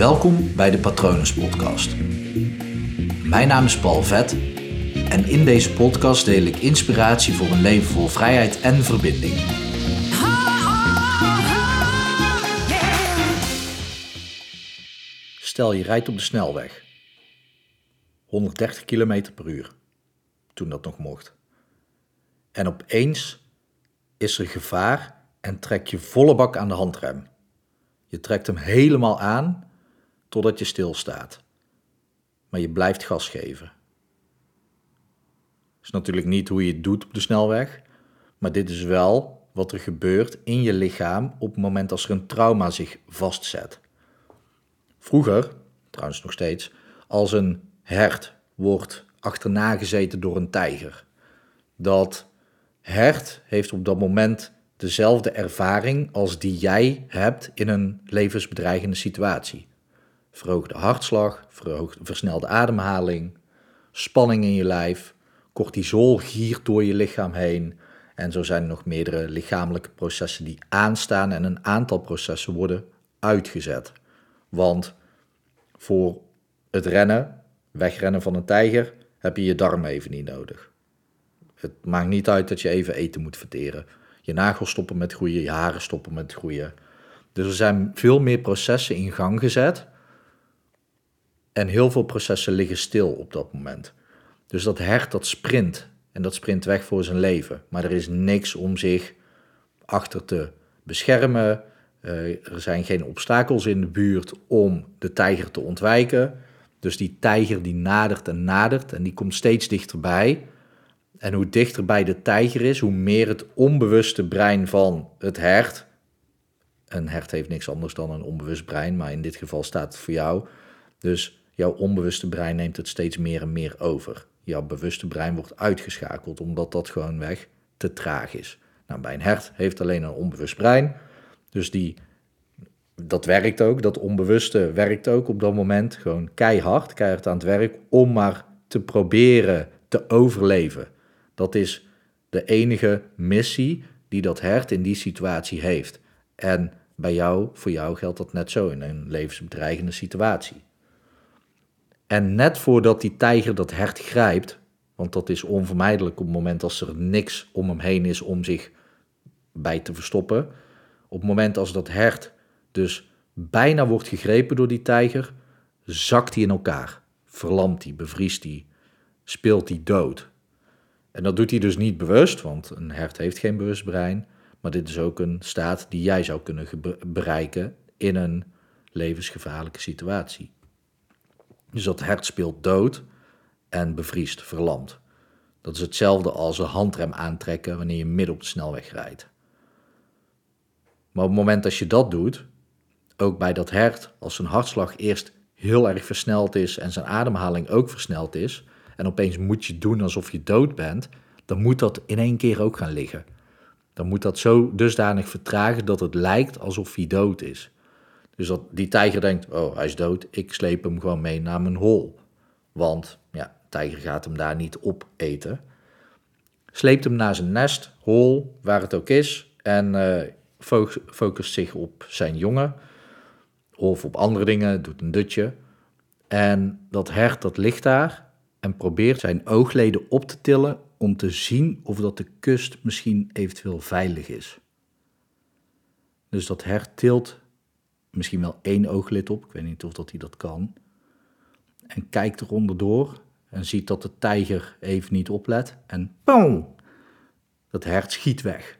Welkom bij de Patronus Podcast. Mijn naam is Paul Vet en in deze podcast deel ik inspiratie voor een leven vol vrijheid en verbinding. Stel je rijdt op de snelweg. 130 km per uur, toen dat nog mocht. En opeens is er gevaar en trek je volle bak aan de handrem. Je trekt hem helemaal aan totdat je stilstaat. Maar je blijft gas geven. Is natuurlijk niet hoe je het doet op de snelweg, maar dit is wel wat er gebeurt in je lichaam op het moment als er een trauma zich vastzet. Vroeger, trouwens nog steeds, als een hert wordt achterna gezeten door een tijger. Dat hert heeft op dat moment dezelfde ervaring als die jij hebt in een levensbedreigende situatie. Verhoogde hartslag, verhoogde, versnelde ademhaling, spanning in je lijf, cortisol giert door je lichaam heen. En zo zijn er nog meerdere lichamelijke processen die aanstaan en een aantal processen worden uitgezet. Want voor het rennen, wegrennen van een tijger, heb je je darm even niet nodig. Het maakt niet uit dat je even eten moet verteren je nagels stoppen met groeien, je haren stoppen met groeien. Dus er zijn veel meer processen in gang gezet. En heel veel processen liggen stil op dat moment. Dus dat hert dat sprint en dat sprint weg voor zijn leven. Maar er is niks om zich achter te beschermen. Uh, er zijn geen obstakels in de buurt om de tijger te ontwijken. Dus die tijger die nadert en nadert en die komt steeds dichterbij. En hoe dichter bij de tijger is, hoe meer het onbewuste brein van het hert. Een hert heeft niks anders dan een onbewust brein, maar in dit geval staat het voor jou. Dus jouw onbewuste brein neemt het steeds meer en meer over. Jouw bewuste brein wordt uitgeschakeld omdat dat gewoon weg te traag is. Nou, bij een hert heeft alleen een onbewust brein. Dus die, dat werkt ook, dat onbewuste werkt ook op dat moment gewoon keihard, keihard aan het werk om maar te proberen te overleven. Dat is de enige missie die dat hert in die situatie heeft. En bij jou, voor jou geldt dat net zo in een levensbedreigende situatie. En net voordat die tijger dat hert grijpt, want dat is onvermijdelijk op het moment als er niks om hem heen is om zich bij te verstoppen. Op het moment als dat hert dus bijna wordt gegrepen door die tijger, zakt hij in elkaar, verlamt hij, bevriest hij, speelt hij dood. En dat doet hij dus niet bewust, want een hert heeft geen bewust brein. Maar dit is ook een staat die jij zou kunnen bereiken in een levensgevaarlijke situatie. Dus dat hert speelt dood en bevriest, verlamd. Dat is hetzelfde als een handrem aantrekken wanneer je midden op de snelweg rijdt. Maar op het moment dat je dat doet, ook bij dat hert, als zijn hartslag eerst heel erg versneld is en zijn ademhaling ook versneld is, en opeens moet je doen alsof je dood bent, dan moet dat in één keer ook gaan liggen. Dan moet dat zo dusdanig vertragen dat het lijkt alsof hij dood is. Dus dat die tijger denkt, oh hij is dood, ik sleep hem gewoon mee naar mijn hol. Want ja, tijger gaat hem daar niet op eten. Sleept hem naar zijn nest, hol, waar het ook is, en uh, focust zich op zijn jongen. Of op andere dingen, doet een dutje. En dat hert dat ligt daar en probeert zijn oogleden op te tillen om te zien of dat de kust misschien eventueel veilig is. Dus dat hert tilt misschien wel één ooglid op, ik weet niet of dat hij dat kan, en kijkt eronder door en ziet dat de tijger even niet oplet en boom, dat hert schiet weg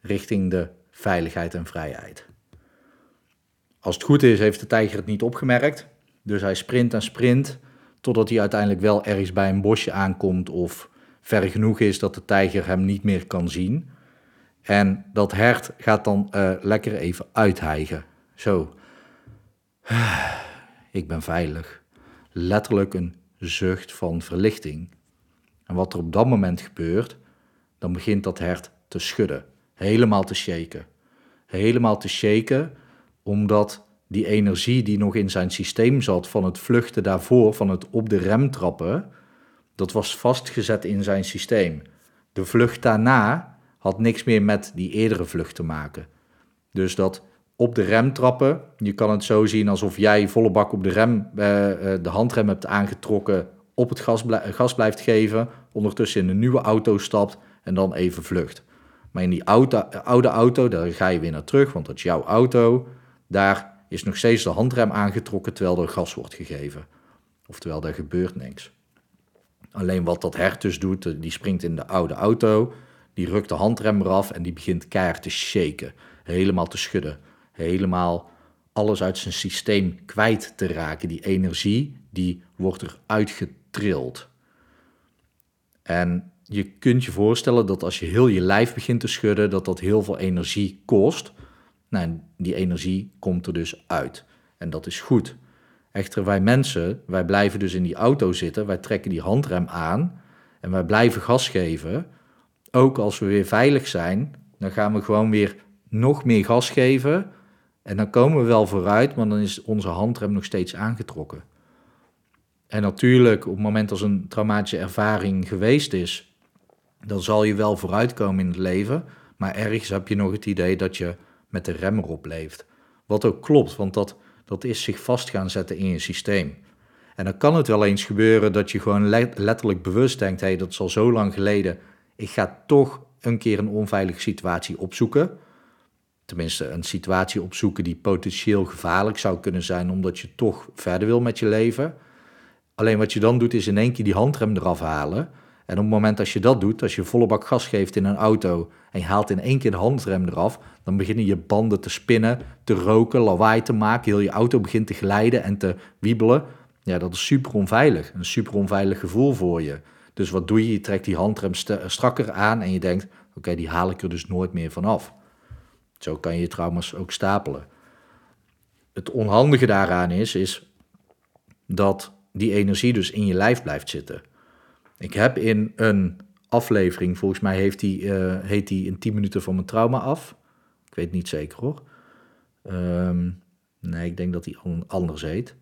richting de veiligheid en vrijheid. Als het goed is, heeft de tijger het niet opgemerkt, dus hij sprint en sprint Totdat hij uiteindelijk wel ergens bij een bosje aankomt of ver genoeg is dat de tijger hem niet meer kan zien. En dat hert gaat dan uh, lekker even uithijgen. Zo. Ik ben veilig. Letterlijk een zucht van verlichting. En wat er op dat moment gebeurt, dan begint dat hert te schudden. Helemaal te shaken. Helemaal te shaken, omdat die energie die nog in zijn systeem zat van het vluchten daarvoor, van het op de rem trappen, dat was vastgezet in zijn systeem. De vlucht daarna had niks meer met die eerdere vlucht te maken. Dus dat op de rem trappen. Je kan het zo zien alsof jij volle bak op de rem, eh, eh, de handrem hebt aangetrokken, op het gas, gas blijft geven, ondertussen in een nieuwe auto stapt en dan even vlucht. Maar in die auto, oude auto, daar ga je weer naar terug, want dat is jouw auto. Daar is nog steeds de handrem aangetrokken terwijl er gas wordt gegeven. Oftewel, daar gebeurt niks. Alleen wat dat hert dus doet, die springt in de oude auto, die rukt de handrem eraf en die begint keihard te shaken. Helemaal te schudden. Helemaal alles uit zijn systeem kwijt te raken. Die energie, die wordt eruit getrild. En je kunt je voorstellen dat als je heel je lijf begint te schudden, dat dat heel veel energie kost. Nou, die energie komt er dus uit. En dat is goed. Echter, wij mensen, wij blijven dus in die auto zitten, wij trekken die handrem aan en wij blijven gas geven. Ook als we weer veilig zijn, dan gaan we gewoon weer nog meer gas geven. En dan komen we wel vooruit, maar dan is onze handrem nog steeds aangetrokken. En natuurlijk, op het moment als een traumatische ervaring geweest is, dan zal je wel vooruitkomen in het leven. Maar ergens heb je nog het idee dat je met de rem erop leeft. Wat ook klopt, want dat, dat is zich vast gaan zetten in je systeem. En dan kan het wel eens gebeuren dat je gewoon letterlijk bewust denkt: hé, hey, dat is al zo lang geleden. Ik ga toch een keer een onveilige situatie opzoeken. Tenminste, een situatie opzoeken die potentieel gevaarlijk zou kunnen zijn, omdat je toch verder wil met je leven. Alleen wat je dan doet, is in één keer die handrem eraf halen. En op het moment dat je dat doet, als je volle bak gas geeft in een auto en je haalt in één keer de handrem eraf, dan beginnen je banden te spinnen, te roken, lawaai te maken. Heel je auto begint te glijden en te wiebelen. Ja, dat is super onveilig. Een super onveilig gevoel voor je. Dus wat doe je? Je trekt die handrem strakker aan en je denkt: oké, die haal ik er dus nooit meer vanaf. Zo kan je trauma's ook stapelen. Het onhandige daaraan is, is dat die energie dus in je lijf blijft zitten. Ik heb in een aflevering, volgens mij heeft die, uh, heet die in 10 minuten van mijn trauma af. Ik weet niet zeker hoor. Ehm, nee, ik denk dat die anders heet.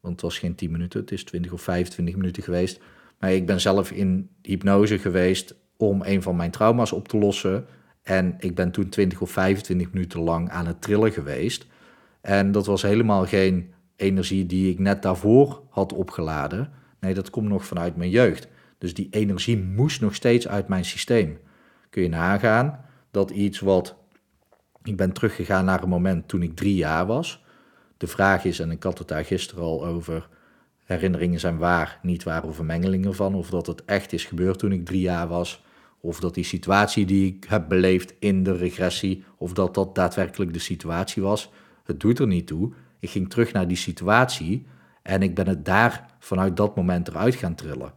Want het was geen 10 minuten, het is 20 of 25 minuten geweest. Maar ik ben zelf in hypnose geweest om een van mijn trauma's op te lossen. En ik ben toen 20 of 25 minuten lang aan het trillen geweest. En dat was helemaal geen energie die ik net daarvoor had opgeladen. Nee, dat komt nog vanuit mijn jeugd. Dus die energie moest nog steeds uit mijn systeem. Kun je nagaan dat iets wat. Ik ben teruggegaan naar een moment toen ik drie jaar was. De vraag is, en ik had het daar gisteren al over. Herinneringen zijn waar, niet waar of vermengelingen van. Of dat het echt is gebeurd toen ik drie jaar was. Of dat die situatie die ik heb beleefd in de regressie. Of dat dat daadwerkelijk de situatie was. Het doet er niet toe. Ik ging terug naar die situatie. En ik ben het daar vanuit dat moment eruit gaan trillen.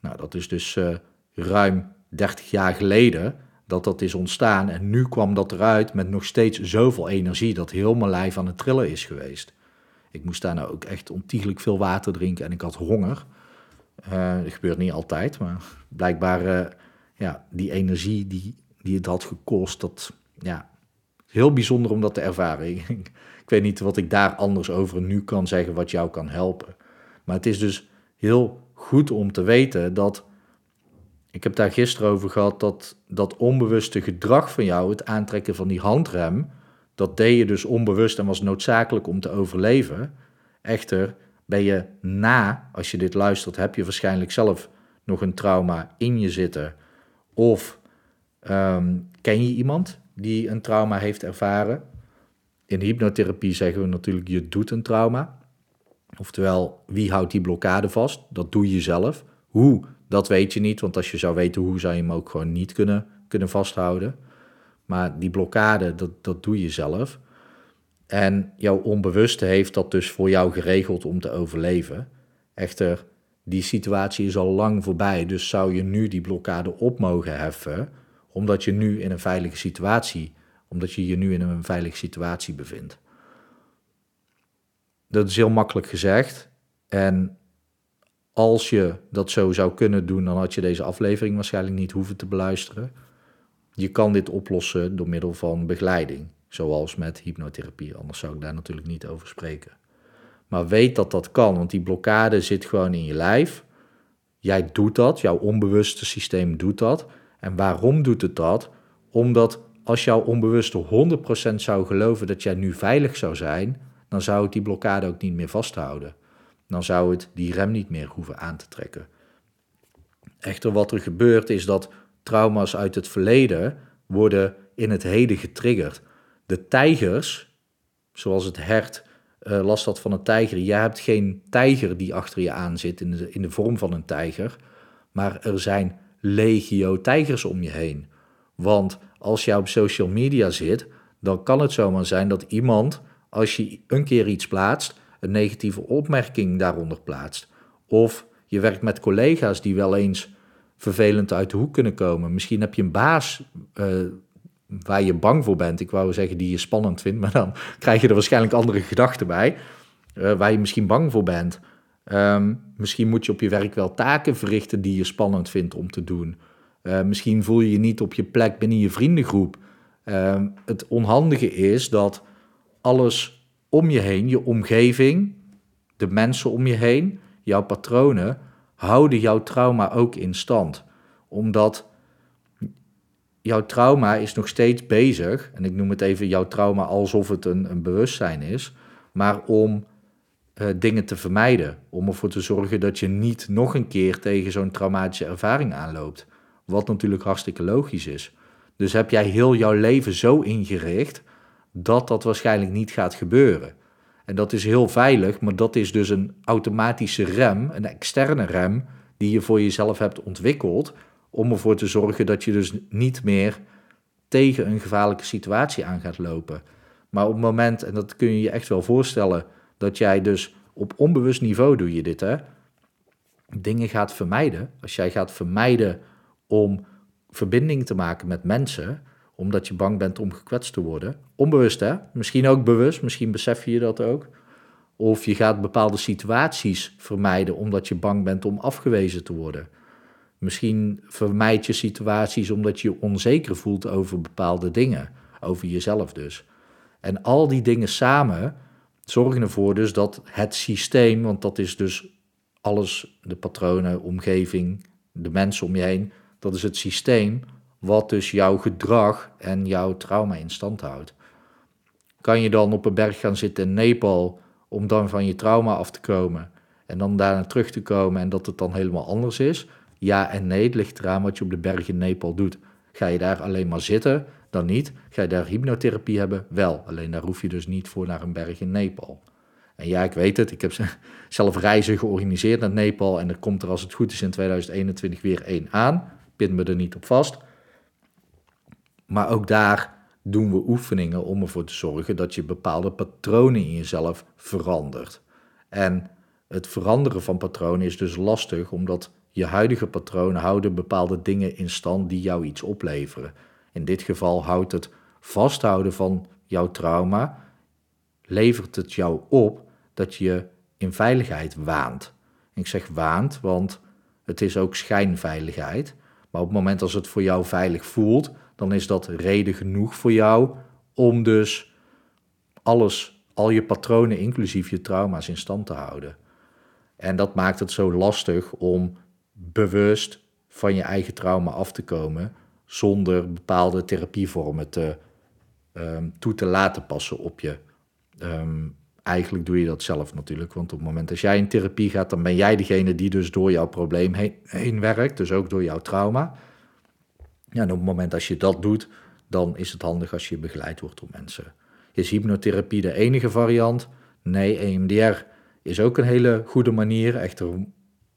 Nou, dat is dus uh, ruim 30 jaar geleden dat dat is ontstaan. En nu kwam dat eruit met nog steeds zoveel energie dat heel mijn lijf aan het trillen is geweest. Ik moest daar nou ook echt ontiegelijk veel water drinken en ik had honger. Uh, dat gebeurt niet altijd, maar blijkbaar uh, ja, die energie die, die het had gekost, dat ja, heel bijzonder om dat te ervaren. ik, weet niet wat ik daar anders over nu kan zeggen wat jou kan helpen. Maar het is dus heel goed om te weten dat. Ik heb daar gisteren over gehad dat dat onbewuste gedrag van jou, het aantrekken van die handrem, dat deed je dus onbewust en was noodzakelijk om te overleven. Echter, ben je na, als je dit luistert, heb je waarschijnlijk zelf nog een trauma in je zitten. Of ehm, ken je iemand die een trauma heeft ervaren? In hypnotherapie zeggen we natuurlijk, je doet een trauma. Oftewel, wie houdt die blokkade vast? Dat doe je zelf. Hoe? Dat weet je niet, want als je zou weten hoe, zou je hem ook gewoon niet kunnen, kunnen vasthouden. Maar die blokkade, dat, dat doe je zelf. En jouw onbewuste heeft dat dus voor jou geregeld om te overleven. Echter, die situatie is al lang voorbij, dus zou je nu die blokkade op mogen heffen, omdat je nu in een veilige situatie, omdat je je nu in een veilige situatie bevindt. Dat is heel makkelijk gezegd. En als je dat zo zou kunnen doen, dan had je deze aflevering waarschijnlijk niet hoeven te beluisteren. Je kan dit oplossen door middel van begeleiding, zoals met hypnotherapie. Anders zou ik daar natuurlijk niet over spreken. Maar weet dat dat kan, want die blokkade zit gewoon in je lijf. Jij doet dat, jouw onbewuste systeem doet dat. En waarom doet het dat? Omdat als jouw onbewuste 100% zou geloven dat jij nu veilig zou zijn, dan zou het die blokkade ook niet meer vasthouden. Dan zou het die rem niet meer hoeven aan te trekken. Echter, wat er gebeurt is dat trauma's uit het verleden worden in het heden getriggerd. De tijgers, zoals het hert uh, last had van een tijger. Je hebt geen tijger die achter je aan zit in de, in de vorm van een tijger, maar er zijn legio tijgers om je heen. Want als je op social media zit, dan kan het zomaar zijn dat iemand, als je een keer iets plaatst, een negatieve opmerking daaronder plaatst. Of je werkt met collega's die wel eens vervelend uit de hoek kunnen komen. Misschien heb je een baas uh, waar je bang voor bent. Ik wou zeggen die je spannend vindt, maar dan krijg je er waarschijnlijk andere gedachten bij. Uh, waar je misschien bang voor bent. Um, misschien moet je op je werk wel taken verrichten die je spannend vindt om te doen. Uh, misschien voel je je niet op je plek binnen je vriendengroep. Uh, het onhandige is dat alles om je heen, je omgeving, de mensen om je heen, jouw patronen, houden jouw trauma ook in stand. Omdat jouw trauma is nog steeds bezig, en ik noem het even jouw trauma alsof het een, een bewustzijn is, maar om uh, dingen te vermijden. Om ervoor te zorgen dat je niet nog een keer tegen zo'n traumatische ervaring aanloopt. Wat natuurlijk hartstikke logisch is. Dus heb jij heel jouw leven zo ingericht dat dat waarschijnlijk niet gaat gebeuren. En dat is heel veilig, maar dat is dus een automatische rem, een externe rem, die je voor jezelf hebt ontwikkeld, om ervoor te zorgen dat je dus niet meer tegen een gevaarlijke situatie aan gaat lopen. Maar op het moment, en dat kun je je echt wel voorstellen, dat jij dus op onbewust niveau doe je dit, hè, dingen gaat vermijden. Als jij gaat vermijden om verbinding te maken met mensen, omdat je bang bent om gekwetst te worden. Onbewust, hè? Misschien ook bewust, misschien besef je dat ook. Of je gaat bepaalde situaties vermijden omdat je bang bent om afgewezen te worden. Misschien vermijd je situaties omdat je je onzeker voelt over bepaalde dingen, over jezelf dus. En al die dingen samen zorgen ervoor dus dat het systeem, want dat is dus alles, de patronen, omgeving, de mensen om je heen, dat is het systeem wat dus jouw gedrag en jouw trauma in stand houdt. Kan je dan op een berg gaan zitten in Nepal om dan van je trauma af te komen en dan daarna terug te komen en dat het dan helemaal anders is? Ja en nee, het ligt eraan wat je op de berg in Nepal doet. Ga je daar alleen maar zitten, dan niet. Ga je daar hypnotherapie hebben? Wel, alleen daar hoef je dus niet voor naar een berg in Nepal. En ja, ik weet het, ik heb zelf reizen georganiseerd naar Nepal en er komt er als het goed is in 2021 weer één aan. Pin me er niet op vast. Maar ook daar doen we oefeningen om ervoor te zorgen dat je bepaalde patronen in jezelf verandert. En het veranderen van patronen is dus lastig, omdat je huidige patronen houden bepaalde dingen in stand die jou iets opleveren. In dit geval houdt het vasthouden van jouw trauma, levert het jou op dat je in veiligheid waant. Ik zeg waant, want het is ook schijnveiligheid. Maar op het moment als het voor jou veilig voelt, dan is dat reden genoeg voor jou om dus alles, al je patronen, inclusief je trauma's, in stand te houden. En dat maakt het zo lastig om bewust van je eigen trauma af te komen zonder bepaalde therapievormen te, um, toe te laten passen op je. Um, eigenlijk doe je dat zelf natuurlijk, want op het moment dat jij in therapie gaat, dan ben jij degene die dus door jouw probleem heen, werkt, dus ook door jouw trauma. En op het moment dat je dat doet, dan is het handig als je begeleid wordt door mensen. Is hypnotherapie de enige variant? Nee, EMDR is ook een hele goede manier. Echter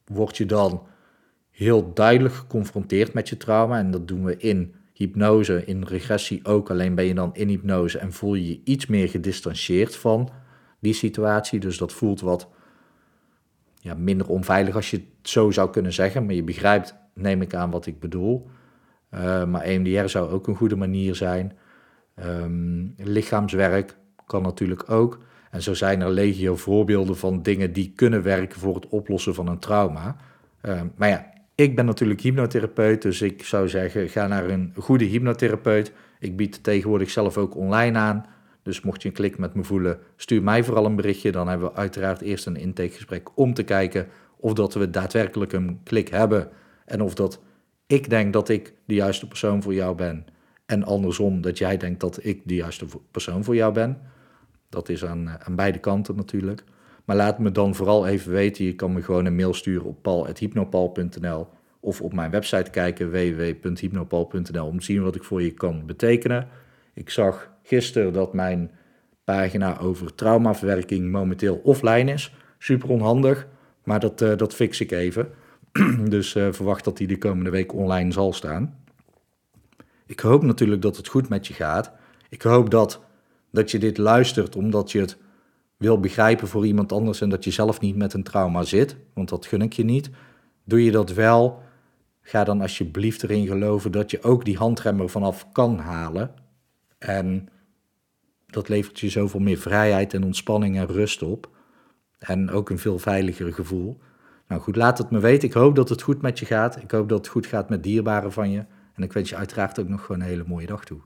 word je dan heel duidelijk geconfronteerd met je trauma. En dat doen we in hypnose, in regressie ook. Alleen ben je dan in hypnose en voel je je iets meer gedistanceerd van die situatie. Dus dat voelt wat ja, minder onveilig als je het zo zou kunnen zeggen. Maar je begrijpt, neem ik aan, wat ik bedoel. Uh, maar EMDR zou ook een goede manier zijn. Um, lichaamswerk kan natuurlijk ook. En zo zijn er legio voorbeelden van dingen die kunnen werken voor het oplossen van een trauma. Uh, maar ja, ik ben natuurlijk hypnotherapeut, dus ik zou zeggen, ga naar een goede hypnotherapeut. Ik bied tegenwoordig zelf ook online aan. Dus mocht je een klik met me voelen, stuur mij vooral een berichtje. Dan hebben we uiteraard eerst een intakegesprek om te kijken of dat we daadwerkelijk een klik hebben. En of dat ik denk dat ik de juiste persoon voor jou ben. En andersom, dat jij denkt dat ik de juiste persoon voor jou ben. Dat is aan, aan beide kanten natuurlijk. Maar laat me dan vooral even weten. Je kan me gewoon een mail sturen op paul.hypnopal.nl of op mijn website kijken www.hypnopal.nl om te zien wat ik voor je kan betekenen. Ik zag gisteren dat mijn pagina over traumaverwerking momenteel offline is. Super onhandig, maar dat, uh, dat fix ik even. dus uh, verwacht dat die de komende week online zal staan. Ik hoop natuurlijk dat het goed met je gaat. Ik hoop dat, dat je dit luistert omdat je het wil begrijpen voor iemand anders en dat je zelf niet met een trauma zit, want dat gun ik je niet. Doe je dat wel, ga dan alsjeblieft erin geloven dat je ook die handrem er vanaf kan halen. En dat levert je zoveel meer vrijheid en ontspanning en rust op. En ook een veel veiliger gevoel. Nou goed, laat het me weten. Ik hoop dat het goed met je gaat. Ik hoop dat het goed gaat met dierbaren van je. En ik wens je uiteraard ook nog gewoon een hele mooie dag toe.